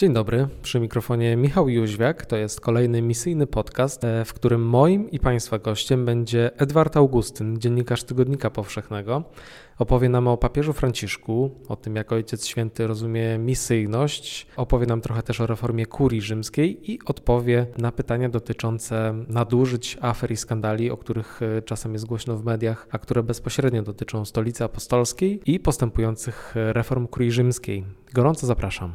Dzień dobry, przy mikrofonie Michał Jóźwiak. To jest kolejny misyjny podcast, e, w którym moim i Państwa gościem będzie Edward Augustyn, dziennikarz Tygodnika Powszechnego. Opowie nam o papieżu Franciszku, o tym jak Ojciec Święty rozumie misyjność, opowie nam trochę też o reformie kurii rzymskiej i odpowie na pytania dotyczące nadużyć, afer i skandali, o których e, czasem jest głośno w mediach, a które bezpośrednio dotyczą stolicy apostolskiej i postępujących e, reform kurii rzymskiej. Gorąco zapraszam.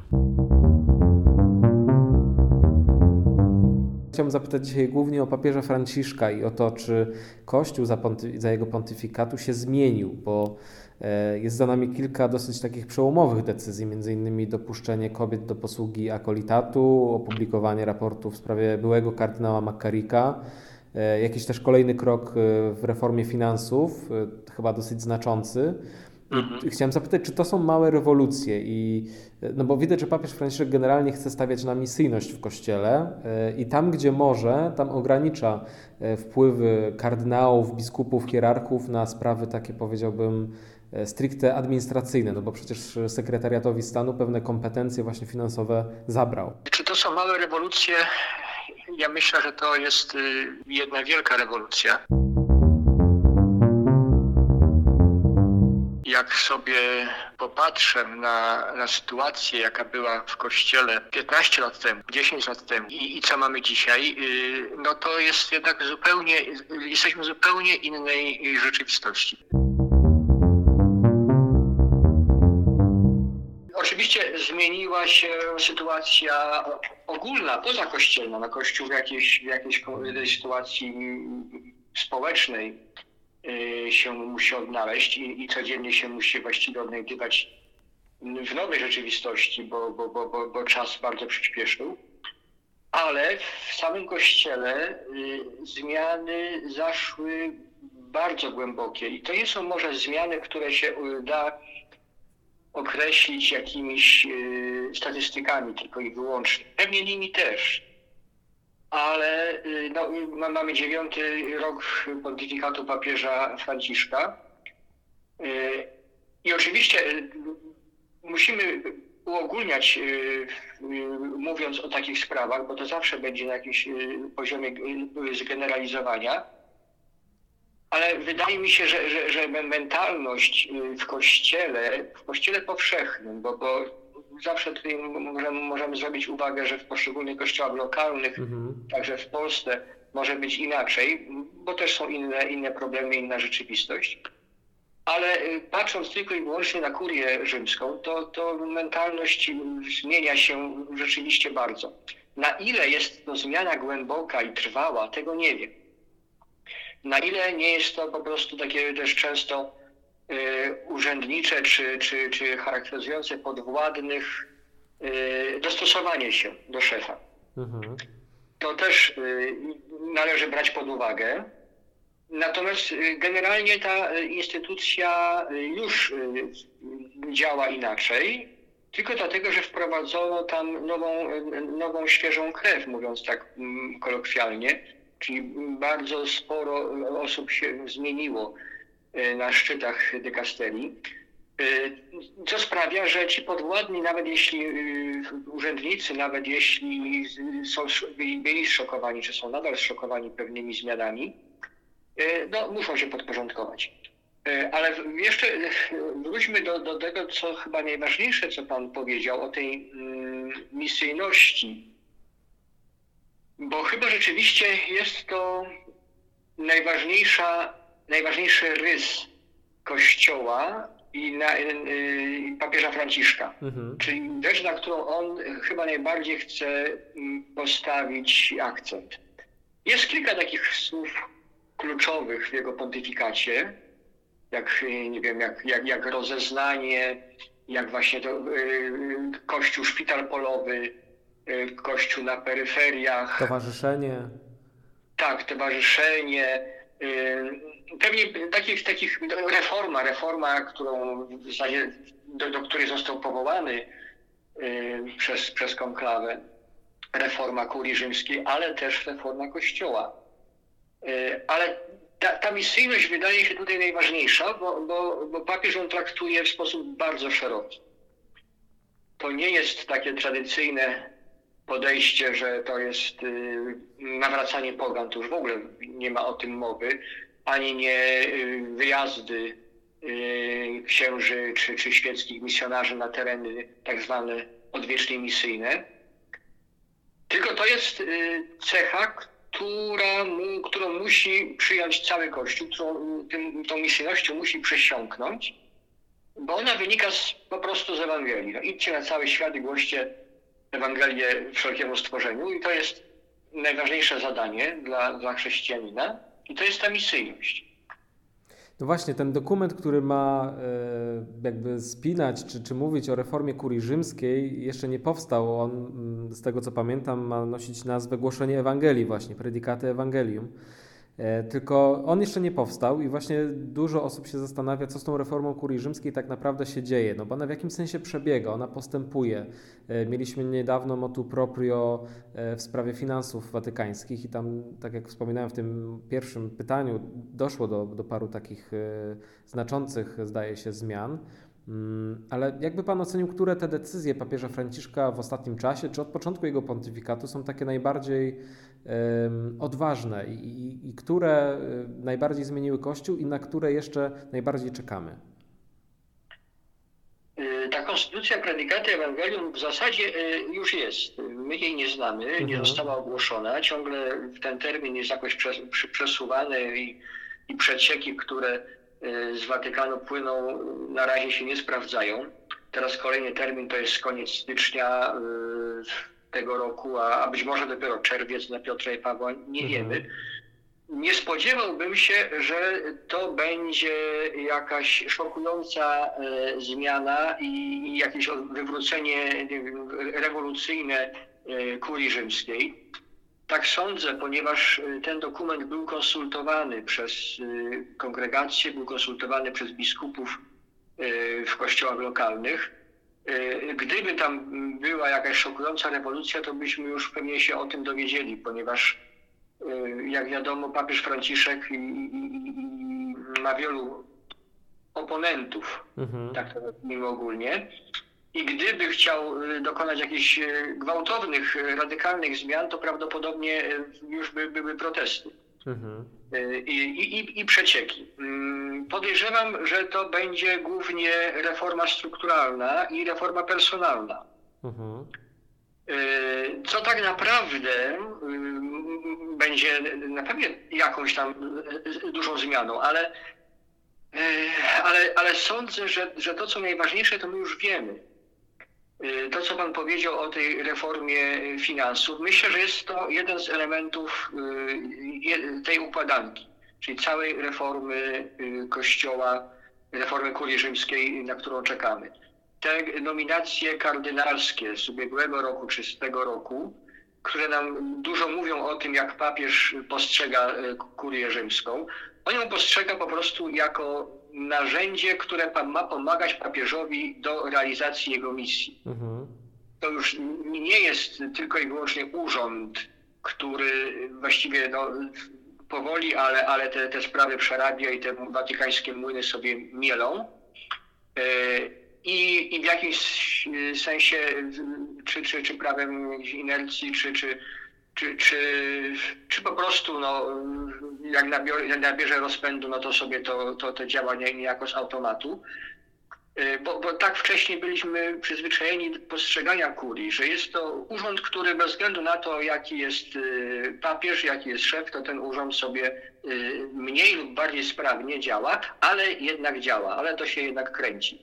Chciałbym zapytać dzisiaj głównie o papieża Franciszka i o to, czy Kościół za, za, jego pontyfikatu się zmienił, bo e, jest za nami kilka dosyć takich przełomowych decyzji, innymi dopuszczenie kobiet do posługi akolitatu, opublikowanie raportu w sprawie byłego kardynała Makarika, e, jakiś też kolejny krok e, w reformie finansów, chyba dosyć znaczący. Mhm. Chciałem zapytać, czy to są małe rewolucje i no bo widać, że papież Franciszek generalnie chce stawiać na misyjność w Kościele e, i tam, gdzie może, tam ogranicza e, wpływy kardynałów, biskupów, hierarchów na sprawy takie, powiedziałbym, e, stricte administracyjne, no bo przecież sekretariatowi stanu pewne kompetencje właśnie finansowe zabrał. Czy to są małe rewolucje? Ja myślę, że to jest y, jedna wielka rewolucja. Jak sobie popatrzę na, na sytuację, jaka była w kościele 15 lat temu, 10 lat temu i, i co mamy dzisiaj, yy, no to jest jednak zupełnie, jesteśmy w zupełnie innej rzeczywistości. Oczywiście zmieniła się sytuacja ogólna, pozakościelna, na Kościół w jakiejś, w jakiejś sytuacji społecznej, Y, się musi odnaleźć i, i codziennie się musi właściwie odnajdywać w nowej rzeczywistości, bo, bo, bo, bo, bo czas bardzo przyspieszył. Ale w samym kościele y, zmiany zaszły bardzo głębokie i to nie są może zmiany, które się da określić jakimiś y, statystykami tylko i wyłącznie. Pewnie nimi też y, no, mamy dziewiąty rok pontyfikatu papieża Franciszka. Y, I oczywiście y, musimy uogólniać, mówiąc o takich sprawach, bo to zawsze będzie na jakimś poziomie zgeneralizowania. Ale wydaje mi się, że, że, że mentalność w kościele, w kościele powszechnym, bo, bo zawsze tutaj możemy, możemy zrobić uwagę, że w poszczególnych kościołach lokalnych, mhm. także w Polsce, może być inaczej, bo też są inne, inne problemy, inna rzeczywistość. Ale y, patrząc tylko i wyłącznie na kurię rzymską, to, to mentalność zmienia się rzeczywiście bardzo. Na ile jest to zmiana głęboka i trwała, tego nie wiem. Na ile nie jest to po prostu takie też często urzędnicze czy, czy, czy charakteryzujące podwładnych y, dostosowanie się do szefa. Mhm. To też y, należy brać pod uwagę. Natomiast generalnie ta instytucja już działa inaczej, tylko dlatego, że wprowadzono tam nową, nową świeżą krew, mówiąc tak mm, kolokwialnie, czyli bardzo sporo osób się zmieniło na szczytach dykasterii, e, co sprawia, że ci podwładni, nawet jeśli e, urzędnicy, nawet jeśli są, byli zszokowani, czy są nadal zszokowani pewnymi zmianami, no, muszą się podporządkować. Ale jeszcze wróćmy do, do tego, co chyba najważniejsze, co Pan powiedział o tej mm, misyjności. Bo chyba rzeczywiście jest to najważniejsza najważniejszy rys Kościoła i, na, y, papieża Franciszka. Mhm. Czyli rzecz, na którą on chyba najbardziej chce mm, postawić akcent. Jest kilka takich słów kluczowych w jego pontyfikacie, jak, y, nie wiem, jak, jak, jak rozeznanie, jak właśnie to y, kościół szpital polowy, y, kościół na peryferiach. Towarzyszenie. Tak, towarzyszenie. Y, pewnie takich, takich reforma, reforma, którą w zasadzie do, do której został powołany y, przez, przez konklawę, reforma kurii rzymskiej, ale też reforma kościoła. Y, ale ta, ta misyjność wydaje się tutaj najważniejsza, bo, bo, bo papież ją traktuje w sposób bardzo szeroki. to nie jest takie tradycyjne podejście, że to jest y, nawracanie pogan, to już w ogóle nie ma o tym mowy, ani nie y, wyjazdy y, księży czy, czy świeckich misjonarzy na tereny tak zwane odwiecznie misyjne. Tylko to jest cecha, która którą musi przyjąć cały Kościół, którą tym, tą misyjnością musi przesiąknąć, bo ona wynika z, po prostu z Ewangelii. No, idźcie na cały świat i głoście Ewangelię wszelkiemu stworzeniu i to jest najważniejsze zadanie dla, dla chrześcijanina i to jest ta misyjność. No właśnie, ten dokument, który ma e, jakby spinać czy, czy mówić o reformie kurii rzymskiej, jeszcze nie powstał. On, mm, z tego co pamiętam, ma nosić nazwę Głoszenie Ewangelii, właśnie, Predikaty Evangelium. E, tylko on jeszcze nie powstał i właśnie dużo osób się zastanawia, co z tą reformą kurii rzymskiej tak naprawdę się dzieje, no bo ona w jakim sensie przebiega, ona postępuje. E, mieliśmy niedawno motu proprio e, w sprawie finansów watykańskich i tam, tak jak wspominałem w tym pierwszym pytaniu, doszło do, do paru takich znaczących, zdaje się, zmian. Mm, ale jakby Pan ocenił, które te decyzje papieża Franciszka w ostatnim czasie, czy od początku jego pontyfikatu są takie najbardziej um, odważne i, i, i, które y, najbardziej zmieniły Kościół i na które jeszcze najbardziej czekamy? Y, ta konstytucja Predikaty Ewangelium w zasadzie y, już jest. My jej nie znamy, mhm. nie została ogłoszona. Ciągle ten termin jest jakoś przesuwany i, i przecieki, które z Watykanu płyną, na razie się nie sprawdzają. Teraz kolejny termin to jest koniec stycznia tego roku, a, a być może dopiero czerwiec na Piotra i Pawła, nie mhm. wiemy. Nie spodziewałbym się, że to będzie jakaś szokująca e, zmiana i jakieś wywrócenie rewolucyjne kurii rzymskiej. Tak sądzę, ponieważ e, ten dokument był konsultowany przez e, kongregację, był konsultowany przez biskupów e, w kościołach lokalnych. Gdyby tam była jakaś szokująca rewolucja, to byśmy już pewnie się o tym dowiedzieli, ponieważ jak wiadomo, papież Franciszek ma wielu oponentów, mhm. tak to nazwijmy ogólnie. I gdyby chciał y, dokonać jakichś y, gwałtownych, y, radykalnych zmian, to prawdopodobnie już by były protesty mhm. I, i, i przecieki. Mm, podejrzewam, że to będzie głównie reforma strukturalna i reforma personalna. Mhm. Co tak naprawdę będzie na pewno jakąś tam dużą zmianą, ale, ale, ale sądzę, że, że to, co najważniejsze, to my już wiemy. Y, to, co Pan powiedział o tej reformie finansów, myślę, że jest to jeden z elementów y, tej układanki, czyli całej reformy y, Kościoła, reformy kurii rzymskiej, na którą czekamy. Te nominacje kardynalskie z ubiegłego roku czy z tego roku, które nam dużo mówią o tym, jak papież postrzega kurię rzymską, on ją postrzega po prostu jako narzędzie, które ma pomagać papieżowi do realizacji jego misji. Mhm. To już nie jest tylko i wyłącznie urząd, który właściwie no, powoli, ale, ale te, te sprawy przerabia i te watykańskie młyny sobie mielą. E, I, I w jakimś sensie, czy, czy, czy prawem inercji, czy, czy, czy, czy, czy po prostu no, jak, nabior, jak nabierze rozpędu, no to sobie to, to, to działa niejako z automatu. Y, bo, bo tak wcześniej byliśmy przyzwyczajeni do postrzegania kurii, że jest to urząd, który bez względu na to, jaki jest y, papież, jaki jest szef, to ten urząd sobie y, mniej lub bardziej sprawnie działa, ale jednak działa, ale to się jednak kręci.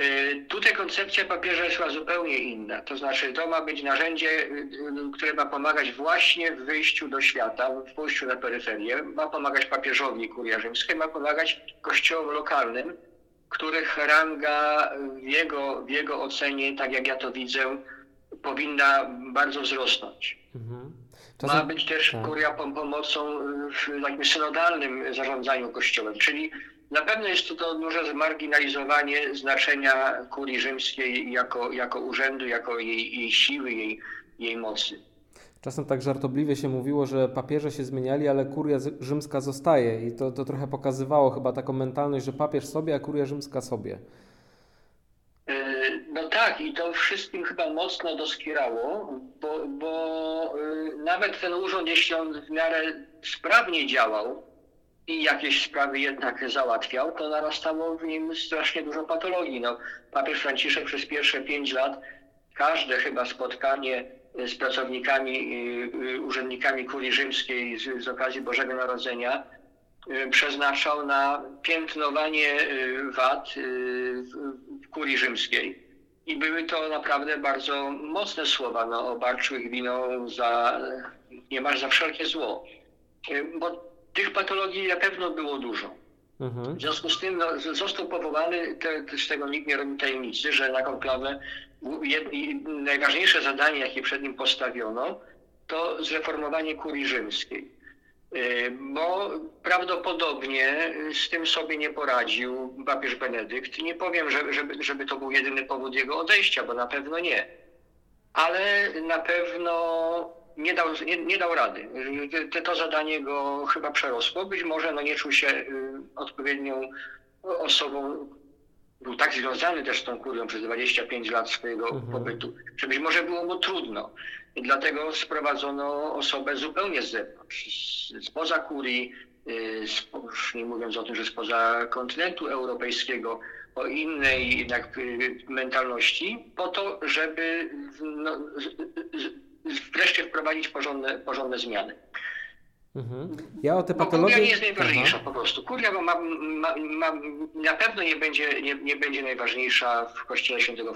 Y, tutaj koncepcja papieża jest chyba zupełnie inna. To znaczy, to ma być narzędzie, y, y, które ma pomagać właśnie w wyjściu do świata, w pójściu na peryferię. Ma pomagać papieżowi kuria rzymskiej, ma pomagać kościołom lokalnym, których ranga w jego, w jego ocenie, tak jak ja to widzę, powinna bardzo wzrosnąć. Mhm. Czasem... Ma być też tak. kuria pomocą w takim synodalnym zarządzaniu kościołem, czyli na pewno jest to, duże zmarginalizowanie znaczenia kurii rzymskiej jako, jako urzędu, jako jej, jej siły, jej, jej mocy. Czasem tak żartobliwie się mówiło, że papieże się zmieniali, ale kuria rzymska zostaje. I to, to trochę pokazywało chyba taką mentalność, że papież sobie, a kuria rzymska sobie. E, no tak, i to wszystkim chyba mocno doskierało, bo, bo y, nawet ten urząd, jeśli on w miarę sprawnie działał i jakieś sprawy jednak załatwiał, to narastało w nim strasznie dużo patologii. No, papież Franciszek przez pierwsze pięć lat każde chyba spotkanie z pracownikami, y, y, urzędnikami kurii rzymskiej z, z okazji Bożego Narodzenia y, przeznaczał na piętnowanie wad w kurii rzymskiej. I były to naprawdę bardzo mocne słowa. No, obarczył ich wino za niemal za wszelkie zło. Bo tych patologii na pewno było dużo. Mhm. W związku z tym no, został powołany, te, z tego nikt nie robi tajemnicy, że na konklawę najważniejsze zadanie, jakie przed nim postawiono, to zreformowanie kurii rzymskiej. Y, bo prawdopodobnie z tym sobie nie poradził papież Benedykt. Nie powiem, żeby, żeby to był jedyny powód jego odejścia, bo na pewno nie. Ale na pewno nie dał, nie, nie dał rady. To, to zadanie go chyba przerosło. Być może no, nie czuł się y, odpowiednią osobą, był tak związany też z tą kurią przez 25 lat swojego mhm. pobytu, że być może było mu trudno. I dlatego sprowadzono osobę zupełnie z zewnątrz, spoza kurii, y, już nie mówiąc o tym, że spoza kontynentu europejskiego, o innej jednak y, mentalności, po to, żeby no, wreszcie wprowadzić porządne, porządne zmiany. Mhm. Ja o te patologie... Kuria nie jest najważniejsza Aha. po prostu. Kuria ma, ma, ma, na pewno nie będzie, nie, nie będzie najważniejsza w kościele świętego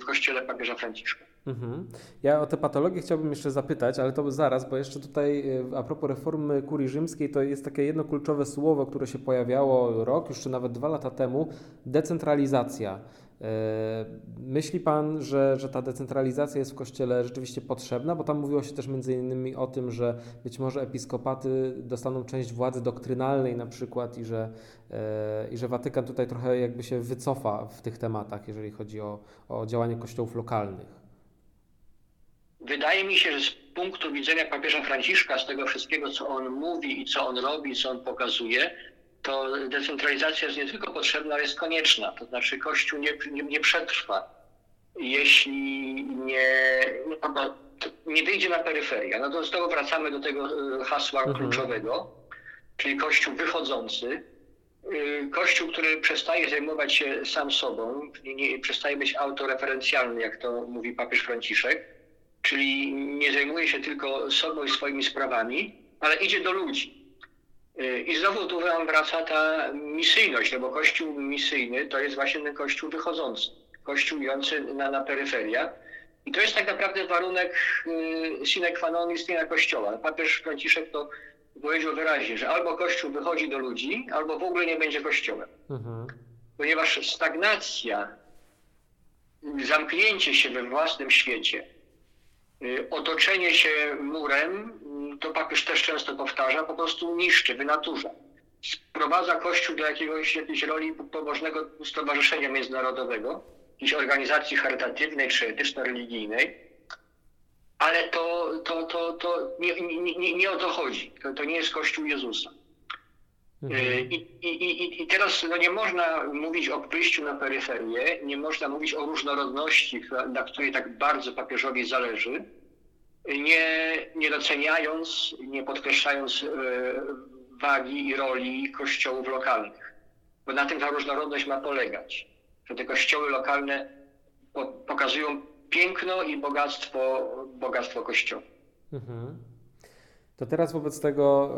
w kościele papieża Franciszka. Mhm. Ja o te patologie chciałbym jeszcze zapytać, ale to zaraz, bo jeszcze tutaj e, a propos reformy kurii rzymskiej, to jest takie jedno kluczowe słowo, które się pojawiało rok, już czy nawet dwa lata temu, decentralizacja. E, myśli Pan, że, że ta decentralizacja jest w Kościele rzeczywiście potrzebna? Bo tam mówiło się też między innymi o tym, że być może episkopaty dostaną część władzy doktrynalnej na przykład i że, e, i że Watykan tutaj trochę jakby się wycofa w tych tematach, jeżeli chodzi o, o działanie kościołów lokalnych. Wydaje mi się, że z punktu widzenia papieża Franciszka, z tego wszystkiego, co on mówi i co on robi, co on pokazuje, to decentralizacja jest nie tylko potrzebna, ale jest konieczna. To znaczy Kościół nie, nie, nie przetrwa, jeśli nie, nie wyjdzie na peryferię. No to znowu wracamy do tego e, hasła mhm. kluczowego, czyli Kościół wychodzący. E, Kościół, który przestaje zajmować się sam sobą, nie, przestaje być autoreferencjalny, jak to mówi papież Franciszek, czyli nie zajmuje się tylko sobą i swoimi sprawami, ale idzie do ludzi i znowu tu nam wraca ta misyjność, no bo kościół misyjny to jest właśnie ten kościół wychodzący, kościół idący na, na peryferię. I to jest tak naprawdę warunek y, sine qua non istnienia kościoła. Papież Franciszek to powiedział wyraźnie, że albo kościół wychodzi do ludzi, albo w ogóle nie będzie kościołem. Mhm. Ponieważ stagnacja, zamknięcie się we własnym świecie, y, otoczenie się murem to papież też często powtarza, po prostu niszczy, wynaturza. Sprowadza Kościół do jakiegoś, jakiejś roli pobożnego stowarzyszenia międzynarodowego, jakiejś organizacji charytatywnej czy etyczno-religijnej, ale to, to, to, to nie, nie, nie o to chodzi. To, to nie jest Kościół Jezusa. Mhm. Y, I, i, i, I teraz no nie można mówić o wyjściu na peryferię, nie można mówić o różnorodności, na której tak bardzo papieżowi zależy, nie, nie doceniając, nie podkreślając e, wagi i roli kościołów lokalnych. Bo na tym ta różnorodność ma polegać, że te kościoły lokalne pokazują piękno i bogactwo, bogactwo kościoła. Mhm. To teraz wobec tego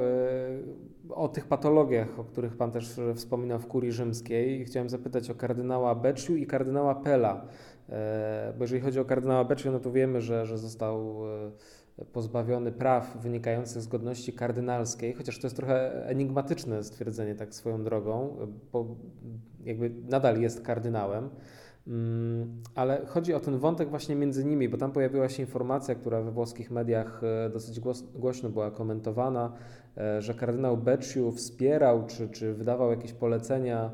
e, o tych patologiach, o których Pan też wspominał w kurii rzymskiej, chciałem zapytać o kardynała Becciu i kardynała Pela. E, bo jeżeli chodzi o kardynała Beccio, no to wiemy, że, że został e, pozbawiony praw wynikających z godności kardynalskiej, chociaż to jest trochę enigmatyczne stwierdzenie tak swoją drogą, bo jakby nadal jest kardynałem. Mm, ale chodzi o ten wątek właśnie między nimi, bo tam pojawiła się informacja, która we włoskich mediach e, dosyć głośno była komentowana, że kardynał Becciu wspierał czy, czy wydawał jakieś polecenia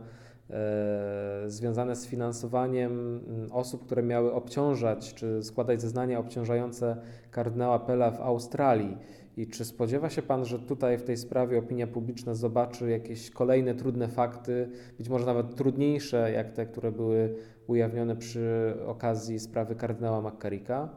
związane z finansowaniem mm, osób, które miały obciążać czy składać zeznania obciążające kardynała Pela w Australii. I czy spodziewa się Pan, że tutaj w tej sprawie opinia publiczna zobaczy jakieś kolejne trudne fakty, być może nawet trudniejsze, jak te, które były ujawnione przy okazji sprawy kardynała McCarricka?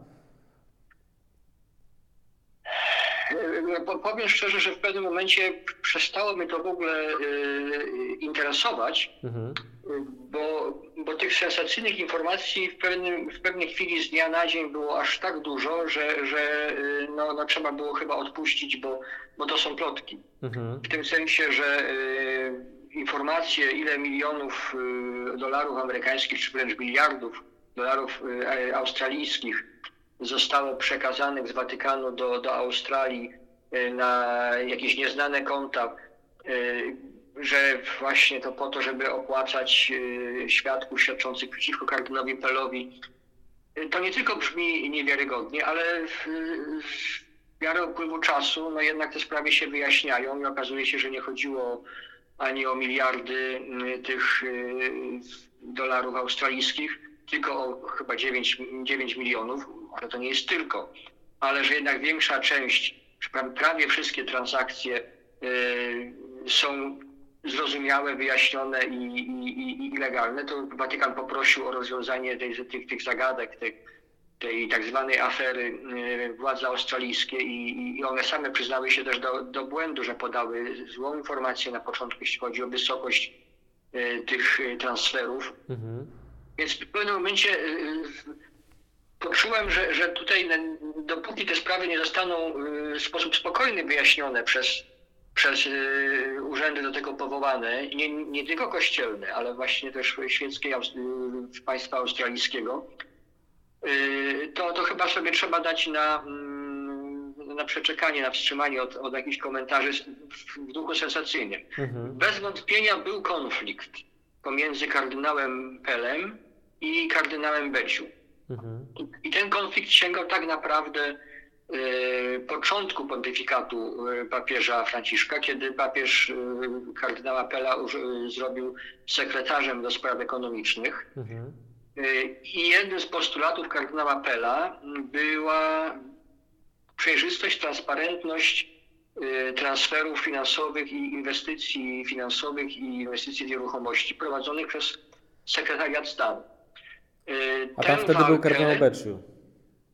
Powiem szczerze, że w pewnym momencie przestało mnie to w ogóle y, interesować, mhm. Bo, tych sensacyjnych informacji w, pewnym, w pewnej chwili z dnia na dzień było aż tak dużo, że, że y, no, no trzeba było chyba odpuścić, bo, bo to są plotki. Mhm. W tym sensie, że y, informacje, ile milionów dolarów amerykańskich, czy wręcz miliardów dolarów australijskich zostało przekazanych z Watykanu do, do Australii y, na jakieś nieznane konta, y, że właśnie to po to, żeby opłacać y, świadków świadczących przeciwko kardynowi Pelowi. To nie tylko brzmi niewiarygodnie, ale w, w miarę upływu czasu, no jednak te sprawy się wyjaśniają i okazuje się, że nie chodziło ani o miliardy tych dolarów australijskich, tylko o chyba 9, 9 milionów, ale to nie jest tylko, ale że jednak większa część, prawie wszystkie transakcje y, są zrozumiałe, wyjaśnione i, i, i, legalne, to Watykan poprosił o rozwiązanie tej, tych, tych zagadek, tej, tej tak zwanej afery y, władze australijskie i, i, one same przyznały się też do, do błędu, że podały złą informację na początku, jeśli chodzi o wysokość y, tych transferów. Mhm. Więc w pewnym momencie poczułem, że, że tutaj dopóki te sprawy nie zostaną w sposób spokojny wyjaśnione przez, przez y, urzędy do tego powołane, nie, nie tylko kościelne, ale właśnie też świeckie y, państwa australijskiego, to, to chyba sobie trzeba dać na, mm, na przeczekanie, na wstrzymanie od, od jakichś komentarzy w duchu sensacyjnym. Mhm. Bez wątpienia był konflikt pomiędzy kardynałem Pelem i kardynałem Beciu. Mhm. I ten konflikt sięgał tak naprawdę y, początku pontyfikatu y, papieża Franciszka, kiedy papież y, kardynała Pela zrobił sekretarzem do spraw ekonomicznych. Mhm. I jednym z postulatów kardynała Pela była przejrzystość, transparentność transferów finansowych i inwestycji finansowych i inwestycji w nieruchomości prowadzonych przez sekretariat stanu. A tam wtedy walkę, był kardynał Becciu.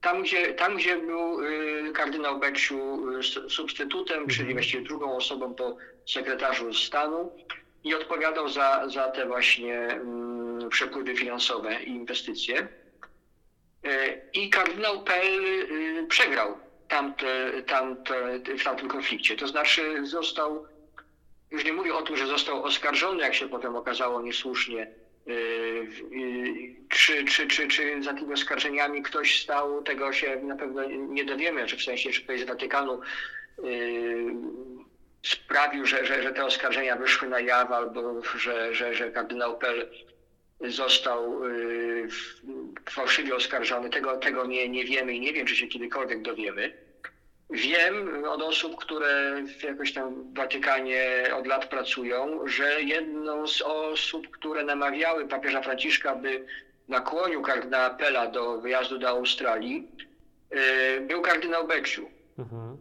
Tam gdzie, tam, gdzie był y, kardynał Becciu y, substytutem, mhm. czyli właściwie drugą osobą po sekretarzu stanu i odpowiadał za, za te właśnie mm, przepływy finansowe i inwestycje. Y, I kardynał Pell przegrał tamte, tamte, w tamtym konflikcie. To znaczy został, już nie mówię o tym, że został oskarżony, jak się potem okazało niesłusznie, czy, czy, czy, czy za tymi oskarżeniami ktoś stał, tego się na pewno nie dowiemy, czy w sensie, czy ktoś z Watykanu sprawił, że, że, że te oskarżenia wyszły na jaw, albo że, że, że kardynał Pell został fałszywie oskarżony. Tego, tego nie, nie wiemy i nie wiem, czy się kiedykolwiek dowiemy. Wiem od osób, które jakoś tam w Watykanie od lat pracują, że jedną z osób, które namawiały papieża Franciszka, by nakłonił kardynała Pela do wyjazdu do Australii, y, był kardynał Becciu. Mhm.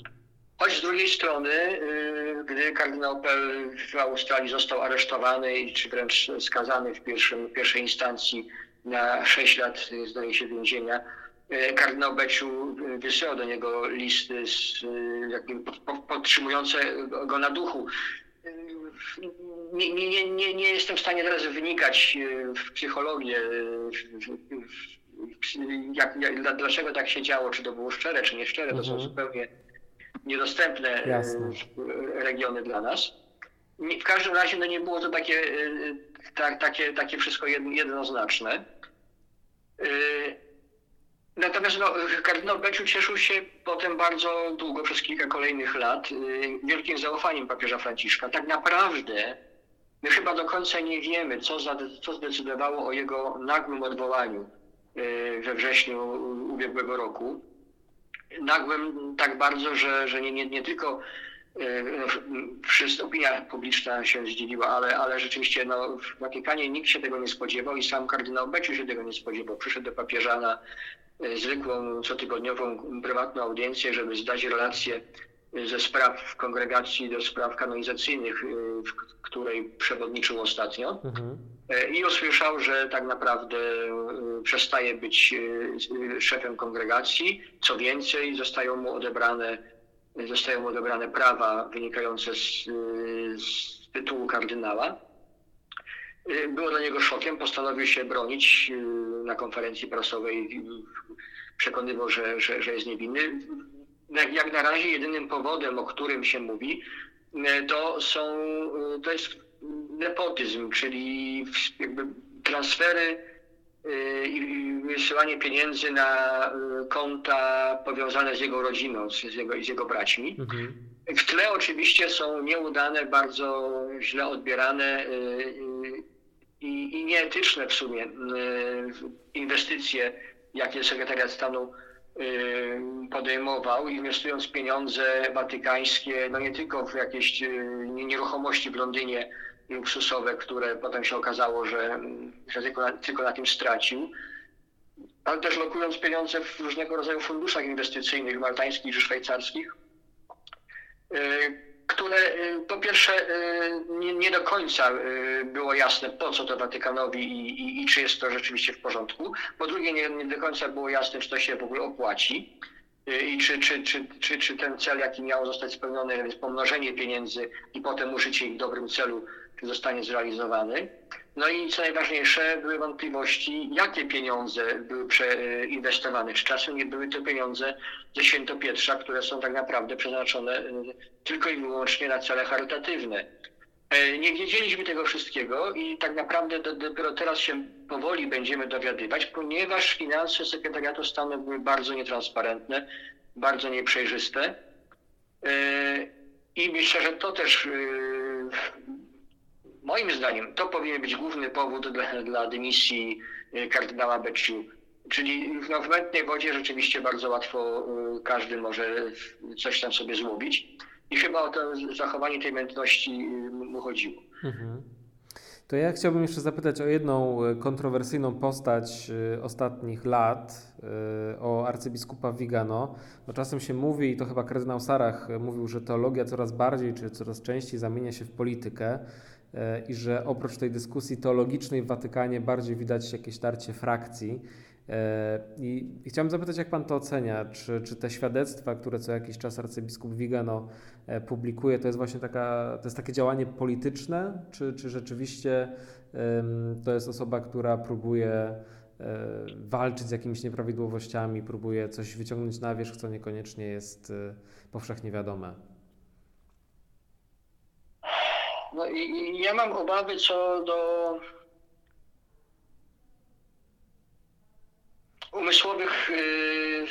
Choć z drugiej strony, y, gdy kardynał Pell w Australii został aresztowany, czy wręcz skazany w, pierwszym, w pierwszej instancji na 6 lat, zdaje się, więzienia, kardynał Beciu e, wysyłał do niego listy z, e, jakby podtrzymujące go na duchu. Nie, nie, nie, nie jestem w stanie teraz wynikać w psychologię, jak, jak, dlaczego tak się działo, czy to było szczere, czy nieszczere, mhm. to są mhm. zupełnie niedostępne Jasne. regiony dla nas. W każdym razie no nie było to takie, tak, takie, takie wszystko jednoznaczne. Natomiast no, kardynał Beciu cieszył się potem bardzo długo, przez kilka kolejnych lat, y, wielkim zaufaniem papieża Franciszka. Tak naprawdę my chyba do końca nie wiemy, co, co zdecydowało o jego nagłym odwołaniu y, we wrześniu ubiegłego roku. Nagłym tak bardzo, że, że nie, nie, nie tylko no, opinia publiczna się zdziwiła, ale, ale rzeczywiście no, w Watykanie nikt się tego nie spodziewał i sam kardynał Beciu się tego nie spodziewał. Przyszedł do papieża na zwykłą, cotygodniową, prywatną audiencję, żeby zdać relację ze spraw kongregacji do spraw kanonizacyjnych, w której przewodniczył ostatnio. Mhm. I usłyszał, że tak naprawdę przestaje być szefem kongregacji. Co więcej, zostają mu odebrane zostają mu odebrane prawa wynikające z, z tytułu kardynała. Było dla niego szokiem, postanowił się bronić y, na konferencji prasowej, przekonywał, że, że, że jest niewinny. Jak, jak na razie jedynym powodem, o którym się mówi, to są, y, to jest nepotyzm, czyli jakby transfery i wysyłanie pieniędzy na y, konta powiązane z jego rodziną, z jego, z jego braćmi. Mhm. W tle oczywiście są nieudane, bardzo źle odbierane y, y, i, i nieetyczne w sumie inwestycje, jakie sekretariat stanu podejmował, inwestując pieniądze watykańskie, no nie tylko w jakieś nieruchomości w Londynie, luksusowe, które potem się okazało, że, że tylko, na, tylko na tym stracił, ale też lokując pieniądze w różnego rodzaju funduszach inwestycyjnych, maltańskich czy szwajcarskich, y, które y, po pierwsze y, nie, nie, do końca było jasne, po co to Watykanowi i, i, i, czy jest to rzeczywiście w porządku. Po drugie, nie, nie do końca było jasne, czy to się w ogóle opłaci i czy, czy, czy, czy, czy ten cel, jaki miał zostać spełniony, pomnożenie pieniędzy i potem użycie ich w dobrym celu, zostanie zrealizowany. No i co najważniejsze, były wątpliwości, jakie pieniądze były przeinwestowane. Czy czasem nie były to pieniądze ze Świętopietrza, które są tak naprawdę przeznaczone e, tylko i wyłącznie na cele charytatywne. E, nie wiedzieliśmy tego wszystkiego i tak naprawdę dopiero teraz się powoli będziemy dowiadywać, ponieważ finanse sekretariatu stanu były bardzo nietransparentne, bardzo nieprzejrzyste. E, I myślę, że to też Moim zdaniem to powinien być główny powód dla, dla dymisji y, kardynała Becciu. Czyli no, w mętnej wodzie rzeczywiście bardzo łatwo y, każdy może coś tam sobie złowić. I chyba o to zachowanie tej mętności y, mu chodziło. Mhm. To ja chciałbym jeszcze zapytać o jedną kontrowersyjną postać ostatnich lat, o arcybiskupa Vigano. No czasem się mówi, i to chyba kardynał Sarach mówił, że teologia coraz bardziej czy coraz częściej zamienia się w politykę. E, i że oprócz tej dyskusji teologicznej w Watykanie bardziej widać jakieś tarcie frakcji. E, I, chciałem zapytać, jak Pan to ocenia? Czy, czy te świadectwa, które co jakiś czas arcybiskup Vigano e, publikuje, to jest właśnie taka, to jest takie działanie polityczne, czy, czy rzeczywiście to jest osoba, która próbuje walczyć z jakimiś nieprawidłowościami, próbuje coś wyciągnąć na wierzch, co niekoniecznie jest powszechnie wiadome? No i, ja mam obawy co do umysłowych, yy,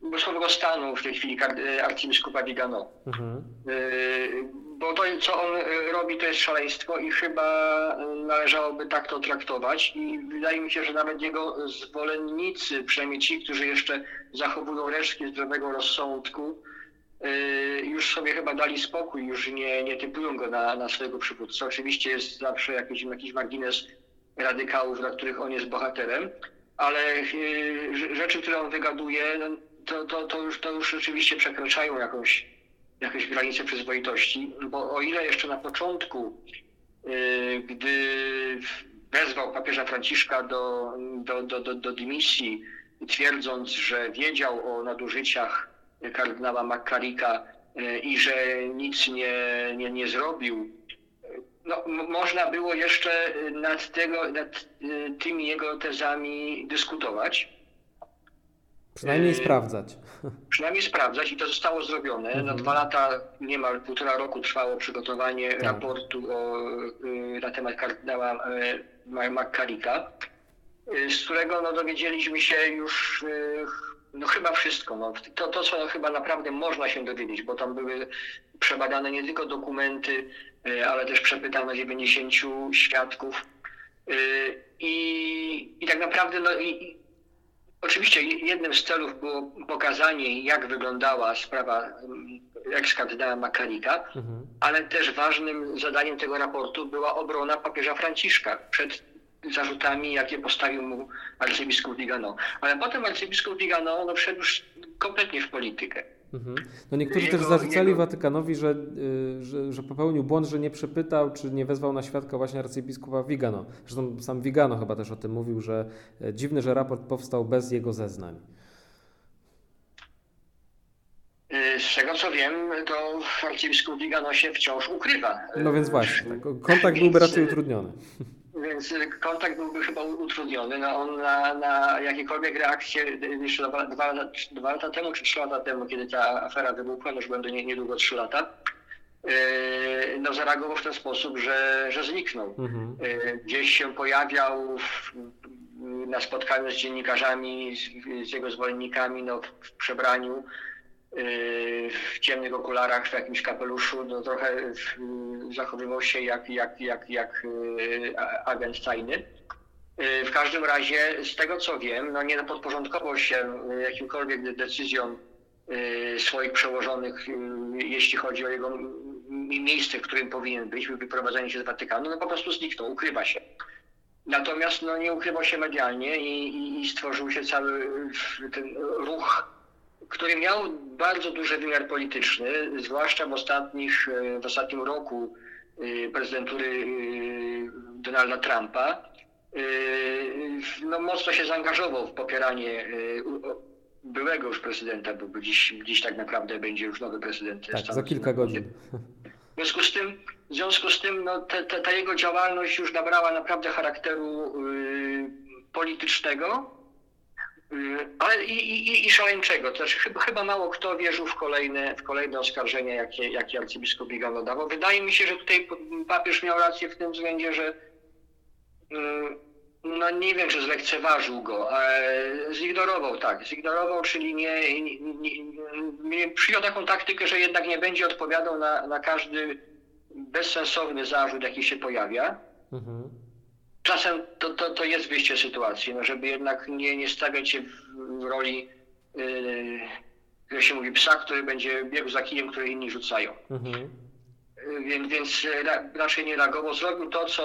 umysłowego stanu w tej chwili arcybiskupa Vigano. Mhm. Yy, bo to, co on robi, to jest szaleństwo i chyba należałoby tak to traktować. I wydaje mi się, że nawet jego zwolennicy, przynajmniej ci, którzy jeszcze zachowują resztki zdrowego rozsądku, Y, już sobie chyba dali spokój, już nie, nie typują go na, na swojego przywódcę. Oczywiście jest zawsze jakiś, jakiś margines radykałów, dla których on jest bohaterem, ale y, rzeczy, które on wygaduje, no, to, to, to, już, to już rzeczywiście przekraczają jakąś, jakąś granicę przyzwoitości, bo o ile jeszcze na początku, y, gdy wezwał papieża Franciszka do, do, do, do, do dymisji, twierdząc, że wiedział o nadużyciach kardynała Makarika e, i że nic nie, nie, nie zrobił, no, można było jeszcze nad, tego, nad e, tymi jego tezami dyskutować. Przynajmniej e, sprawdzać. Przynajmniej sprawdzać i to zostało zrobione. Mhm. No, dwa lata, niemal półtora roku trwało przygotowanie tak. raportu o, na temat kardynała Makarika, z którego no, dowiedzieliśmy się już no chyba wszystko. No. To, to, co chyba naprawdę można się dowiedzieć, bo tam były przebadane nie tylko dokumenty, y, ale też przepytano 90 świadków. Y, I, i tak naprawdę no, i, Oczywiście jednym z celów było pokazanie, jak wyglądała sprawa ekskardynała Makarika, mhm. ale też ważnym zadaniem tego raportu była obrona papieża Franciszka przed zarzutami, jakie postawił mu arcybiskup Vigano. Ale potem arcybiskup Vigano no, wszedł już kompletnie w politykę. Mhm. No niektórzy jego, też zarzucali jego... Watykanowi, że, y, że, że, popełnił błąd, że nie przepytał, czy nie wezwał na świadka właśnie arcybiskupa Vigano. Zresztą sam Vigano chyba też o tym mówił, że e, dziwne, że raport powstał bez jego zeznań. Y, z tego co wiem, to arcybiskup Vigano się wciąż ukrywa. No więc właśnie, tak, kontakt byłby raczej utrudniony. Więc kontakt byłby chyba utrudniony. No on na, na jakiekolwiek reakcje jeszcze dwa, dwa, dwa lata temu czy trzy lata temu, kiedy ta afera wybuchła, no już będą nie, niedługo trzy lata, yy, no zareagował w ten sposób, że, że zniknął. Mhm. Gdzieś się pojawiał w, na spotkaniu z dziennikarzami, z, z jego zwolennikami no, w przebraniu w ciemnych okularach, w jakimś kapeluszu, no trochę zachowywał się jak, jak, jak, jak y, agent tajny. Y, w każdym razie, z tego co wiem, no nie podporządkował się jakimkolwiek decyzjom swoich przełożonych, jeśli chodzi o jego miejsce, w którym powinien być, wyprowadzenie się z Watykanu, no po prostu zniknął, ukrywa się. Natomiast no, nie ukrywał się medialnie i, i, i stworzył się cały ten ruch który miał bardzo duży wymiar polityczny, zwłaszcza w, ostatnich, e, w ostatnim roku e, prezydentury e, Donalda Trumpa. No, mocno się zaangażował w popieranie byłego już prezydenta, bo dziś, dziś tak naprawdę będzie już nowy prezydent. Tak, za kilka godzin. W związku z tym, w związku z tym no, te, te, ta jego działalność już nabrała naprawdę charakteru y, politycznego ale i, i, i szaleńczego. Też chyba, chyba mało kto wierzył w kolejne, w kolejne oskarżenia, jakie, jakie arcybiskup Bigano dawał. Wydaje mi się, że tutaj papież miał rację w tym względzie, że y, no nie wiem, czy zlekceważył go, ale zignorował, tak, zignorował, czyli nie, nie, nie przyjął taką taktykę, że jednak nie będzie odpowiadał na, na każdy bezsensowny zarzut, jaki się pojawia. Mhm czasem to, to, to jest wyjście sytuacji, no żeby jednak nie, nie stawiać się w roli, yy, jak się mówi, psa, który będzie biegł za kijem, który inni rzucają. Mhm. Yy, więc, więc raczej nie reagował. Zrobił to, co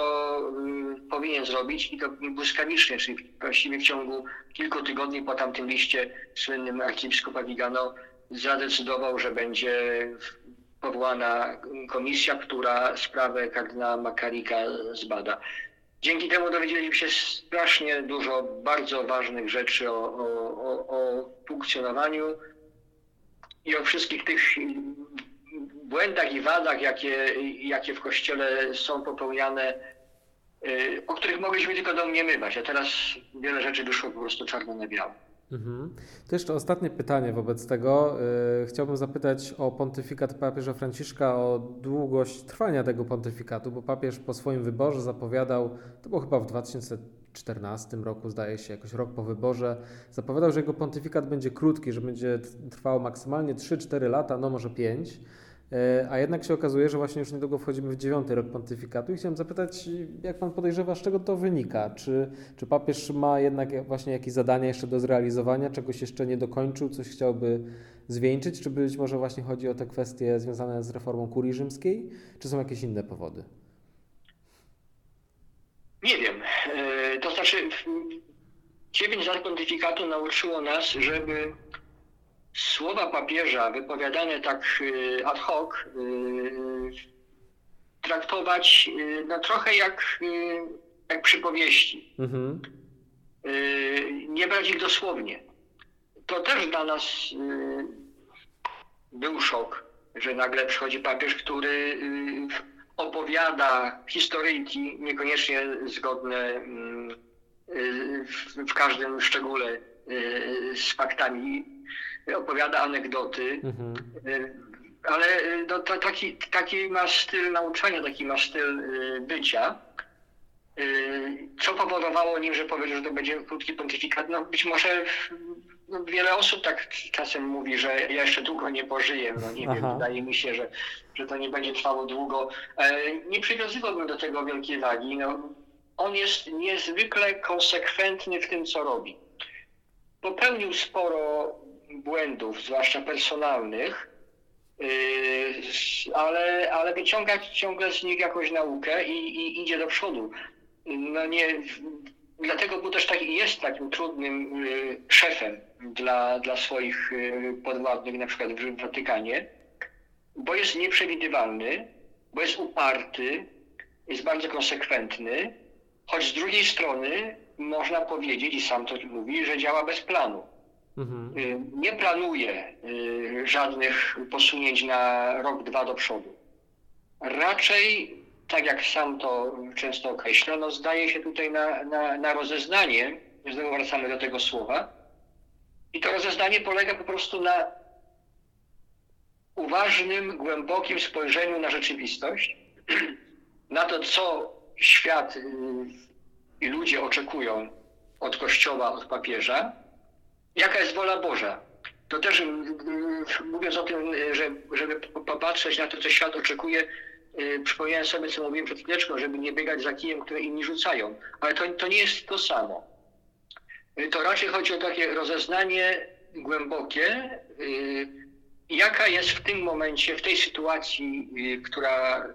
yy, powinien zrobić i to błyskawicznie, czyli właściwie w ciągu kilku tygodni po tamtym liście słynnym arcybiskupa Vigano zadecydował, że będzie powołana komisja, która sprawę kardynała Makarika zbada. Dzięki temu dowiedzieliśmy się strasznie dużo bardzo ważnych rzeczy o, o, o, o funkcjonowaniu i o wszystkich tych błędach i wadach, jakie, jakie w kościele są popełniane, y, o których mogliśmy tylko domniemywać, a teraz wiele rzeczy wyszło po prostu czarno na biało. Mhm. To jeszcze ostatnie pytanie wobec tego. Yy, chciałbym zapytać o pontyfikat papieża Franciszka, o długość trwania tego pontyfikatu, bo papież po swoim wyborze zapowiadał, to było chyba w 2014 roku, zdaje się, jakoś rok po wyborze, zapowiadał, że jego pontyfikat będzie krótki, że będzie trwał maksymalnie 3-4 lata, no może 5. E, a jednak się okazuje, że właśnie już niedługo wchodzimy w dziewiąty rok pontyfikatu i chciałem zapytać, jak Pan podejrzewa, z czego to wynika? Czy, czy papież ma jednak właśnie jakieś zadania jeszcze do zrealizowania, czegoś jeszcze nie dokończył, coś chciałby zwieńczyć, czy być może właśnie chodzi o te kwestie związane z reformą kurii rzymskiej, czy są jakieś inne powody? Nie wiem. E, to znaczy, dziewięć lat pontyfikatu nauczyło nas, żeby słowa papieża wypowiadane tak y, ad hoc y, traktować y, no, trochę jak, jak przypowieści. Mhm. Nie brać ich dosłownie. To też dla nas był szok, że nagle przychodzi papież, który opowiada historyjki niekoniecznie zgodne w każdym szczególe z faktami opowiada anegdoty, mhm. Y, ale y, no, to, taki, taki ma styl nauczania, taki ma styl y, bycia. Co powodowało nim, że powiedział, że to będzie krótki pontyfikat? No być może no, wiele osób tak czasem mówi, że ja jeszcze długo nie pożyję. No nie Aha. wiem, wydaje mi się, że, że to nie będzie trwało długo. E, nie przywiązywałbym do tego wielkiej wagi. No, on jest niezwykle konsekwentny w tym, co robi. popełnił sporo błędów, zwłaszcza personalnych, yy, ale, ale wyciąga ciągle z nich jakąś naukę i, i idzie do przodu. No nie, dlatego był też taki, jest takim trudnym yy, szefem dla, dla swoich yy, podwładnych, na przykład w Watykanie, bo jest nieprzewidywalny, bo jest uparty, jest bardzo konsekwentny, choć z drugiej strony można powiedzieć, i sam to mówi, że działa bez planu. Mhm. Y, nie planuje y, żadnych posunięć na rok, dwa do przodu. Raczej, tak jak sam to często określa, no zdaje się tutaj na, na, na rozeznanie, znowu wracamy do tego słowa, i to rozeznanie polega po prostu na uważnym, głębokim spojrzeniu na rzeczywistość, na to, co świat y, i ludzie oczekują od Kościoła, od papieża, jaka jest wola Boża. To też mówiąc o tym, że, żeby popatrzeć na to, co świat oczekuje, y, przypomniałem sobie, co mówiłem przed chwileczką, żeby nie biegać za kijem, które inni rzucają. Ale to, to nie jest to samo. Y, to raczej chodzi o takie rozeznanie głębokie, jaka jest w tym momencie, w tej sytuacji, która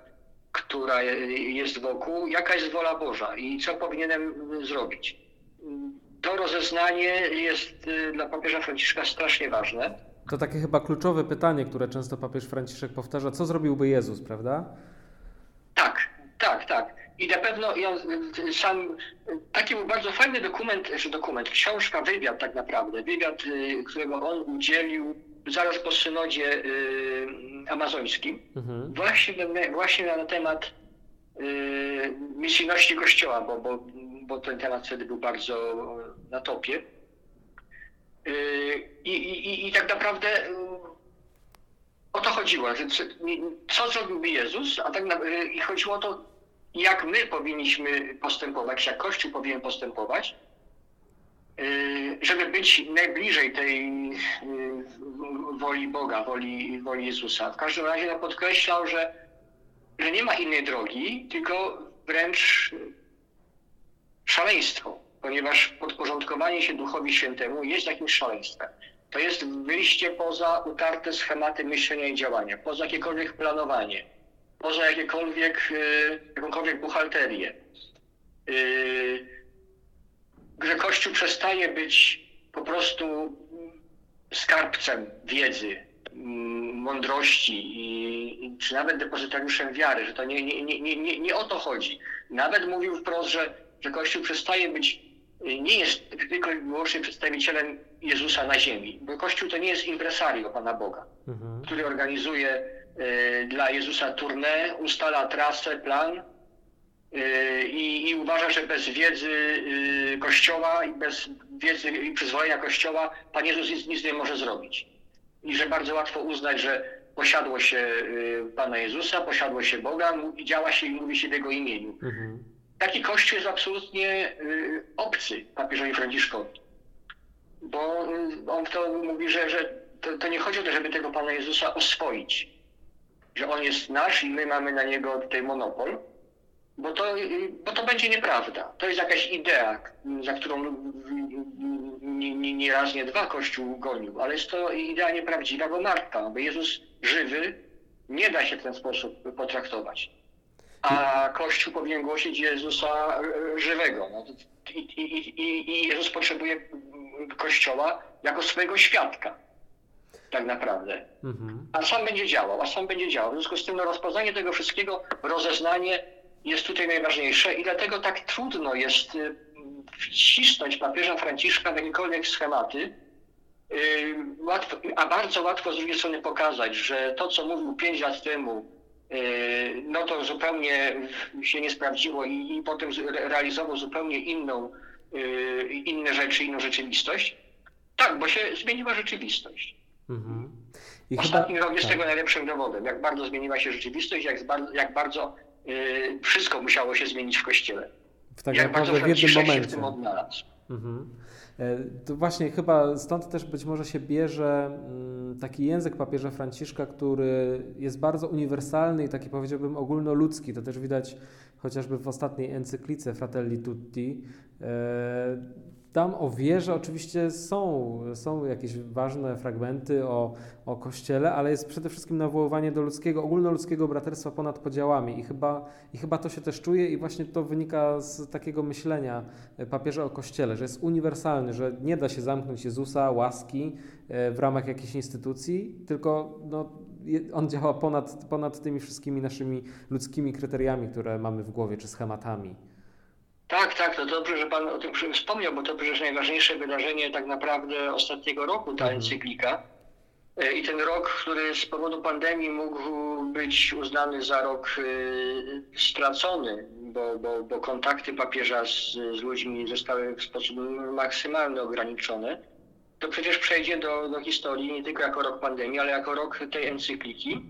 która jest wokół, jaka jest wola Boża i co powinienem zrobić. To rozeznanie jest y, dla papieża Franciszka strasznie ważne. To takie chyba kluczowe pytanie, które często papież Franciszek powtarza. Co zrobiłby Jezus, prawda? Tak, tak, tak. I na pewno ja sam, taki był bardzo fajny dokument, że dokument, książka, wywiad tak naprawdę, wywiad, y, którego on udzielił zaraz po synodzie y, amazońskim, mhm. właśnie, właśnie na temat y, misyjności Kościoła, bo, bo, bo ten temat wtedy był bardzo na topie. Y, I, i, i tak naprawdę y, o to chodziło, co zrobiłby Jezus, a tak na, y, i chodziło o to, jak my powinniśmy postępować, jak Kościół powinien postępować, żeby być najbliżej tej woli Boga, woli, woli Jezusa. W każdym razie no, podkreślał, że, że nie ma innej drogi, tylko wręcz szaleństwo, ponieważ podporządkowanie się Duchowi Świętemu jest jakimś szaleństwem. To jest wyjście poza utarte schematy myślenia i działania, poza jakiekolwiek planowanie, poza jakiekolwiek, y, jakąkolwiek buchalterię. Y, że Kościół przestaje być po prostu skarbcem wiedzy, mm, mądrości i, czy nawet depozytariuszem wiary, że to nie, nie, nie, nie, nie o to chodzi. Nawet mówił wprost, że, że Kościół przestaje być, nie jest tylko i wyłącznie przedstawicielem Jezusa na ziemi, bo Kościół to nie jest impresario Pana Boga, mhm. który organizuje y, dla Jezusa tournée, ustala trasę, plan, y, i, i, uważa, że bez wiedzy y, Kościoła i bez wiedzy i przyzwolenia Kościoła Pan Jezus nic, nic nie może zrobić. I że bardzo łatwo uznać, że posiadło się y, Pana Jezusa, posiadło się Boga, działa się i mówi się w Jego imieniu. Mhm. Taki Kościół jest absolutnie y, obcy papieżowi Franciszkowi. Bo on to mówi, że, że to, to nie chodzi o to, żeby tego Pana Jezusa oswoić. Że On jest nasz i my mamy na Niego tutaj monopol bo to, bo to będzie nieprawda. To jest jakaś idea, za którą nie, nie, nie raz, nie dwa Kościół gonił, ale jest to idea nieprawdziwa, bo martwa, bo Jezus żywy nie da się w ten sposób potraktować. A Kościół powinien głosić Jezusa żywego. No, i, i, i, Jezus potrzebuje Kościoła jako swojego świadka tak naprawdę. Mhm. A sam będzie działał, a sam będzie działał. W związku z tym no, rozpoznanie tego wszystkiego, rozeznanie jest tutaj najważniejsze i dlatego tak trudno jest y, wcisnąć papieża Franciszka w jakiekolwiek schematy, y, łatwo, a bardzo łatwo z drugiej strony pokazać, że to, co mówił pięć lat temu, y, no to zupełnie się nie sprawdziło i, i potem realizował zupełnie inną, inne rzeczy, inną rzeczywistość. Tak, bo się zmieniła rzeczywistość. Mhm. I Ostatni chyba... rok jest tak. tego najlepszym dowodem, jak bardzo zmieniła się rzeczywistość, jak, jak bardzo Y, wszystko musiało się zmienić w kościele. W tak Jak naprawdę w jednym momencie. Się w tym odnalazł. Mhm. E, to właśnie chyba stąd też być może się bierze mm, taki język papieża Franciszka, który jest bardzo uniwersalny i taki powiedziałbym ogólnoludzki. To też widać chociażby w ostatniej encyklice Fratelli Tutti. E, tam o wierze oczywiście są, są jakieś ważne fragmenty o, o Kościele, ale jest przede wszystkim nawoływanie do ludzkiego, ogólnoludzkiego braterstwa ponad podziałami i chyba, i chyba to się też czuje i właśnie to wynika z takiego myślenia papieża o Kościele, że jest uniwersalny, że nie da się zamknąć Jezusa, łaski e, w ramach jakiejś instytucji, tylko no, on działa ponad, ponad tymi wszystkimi naszymi ludzkimi kryteriami, które mamy w głowie, czy schematami. Tak, tak, to dobrze, że Pan o tym wspomniał, bo to przecież najważniejsze wydarzenie tak naprawdę ostatniego roku, ta mhm. encyklika. E, I ten rok, który z powodu pandemii mógł być uznany za rok e, stracony, bo, bo, bo kontakty papieża z, z ludźmi zostały w sposób maksymalny ograniczone, to przecież przejdzie do, do historii nie tylko jako rok pandemii, ale jako rok tej encykliki.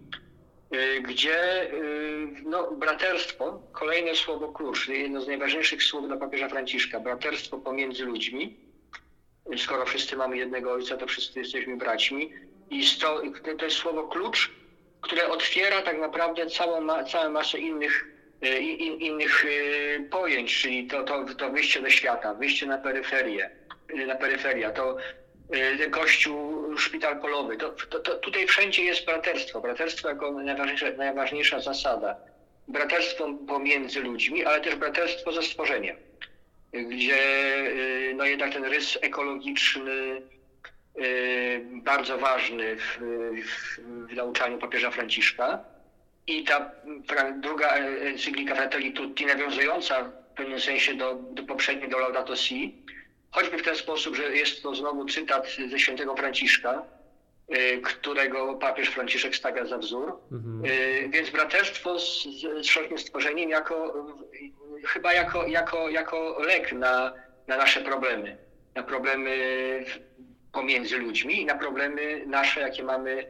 Y, gdzie y, no, braterstwo, kolejne słowo klucz, jedno z najważniejszych słów dla papieża Franciszka, braterstwo pomiędzy ludźmi. Skoro wszyscy mamy jednego ojca, to wszyscy jesteśmy braćmi. I to, jest słowo klucz, które otwiera tak naprawdę całą, całą masę innych, y, in, innych pojęć, czyli to, to, to wyjście do świata, wyjście na peryferię, na peryferia, to Y, kościół, szpital polowy. To, to, to, tutaj wszędzie jest braterstwo. Braterstwo jako najważniejsza, najważniejsza zasada. Braterstwo pomiędzy ludźmi, ale też braterstwo ze stworzeniem, gdzie y, no jednak ten rys ekologiczny, y, bardzo ważny w, w, w nauczaniu papieża Franciszka. I ta druga encyklika Fratelli Tutti, nawiązująca w pewnym sensie do, do poprzedniej, do Laudato Si, Choćby w ten sposób, że jest to znowu cytat ze świętego Franciszka, y, którego papież Franciszek stawia za wzór. Mhm. Y, więc braterstwo z, z wszelkim stworzeniem jako, chyba jako, jako, jako lek na, na nasze problemy, na problemy pomiędzy ludźmi i na problemy nasze, jakie mamy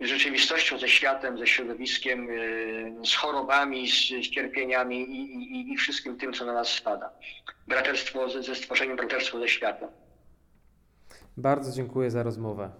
z rzeczywistością, ze światem, ze środowiskiem, y, z chorobami, z cierpieniami i, i, i wszystkim tym, co na nas spada. Braterstwo ze, ze stworzeniem braterstwa ze świata. Bardzo dziękuję za rozmowę.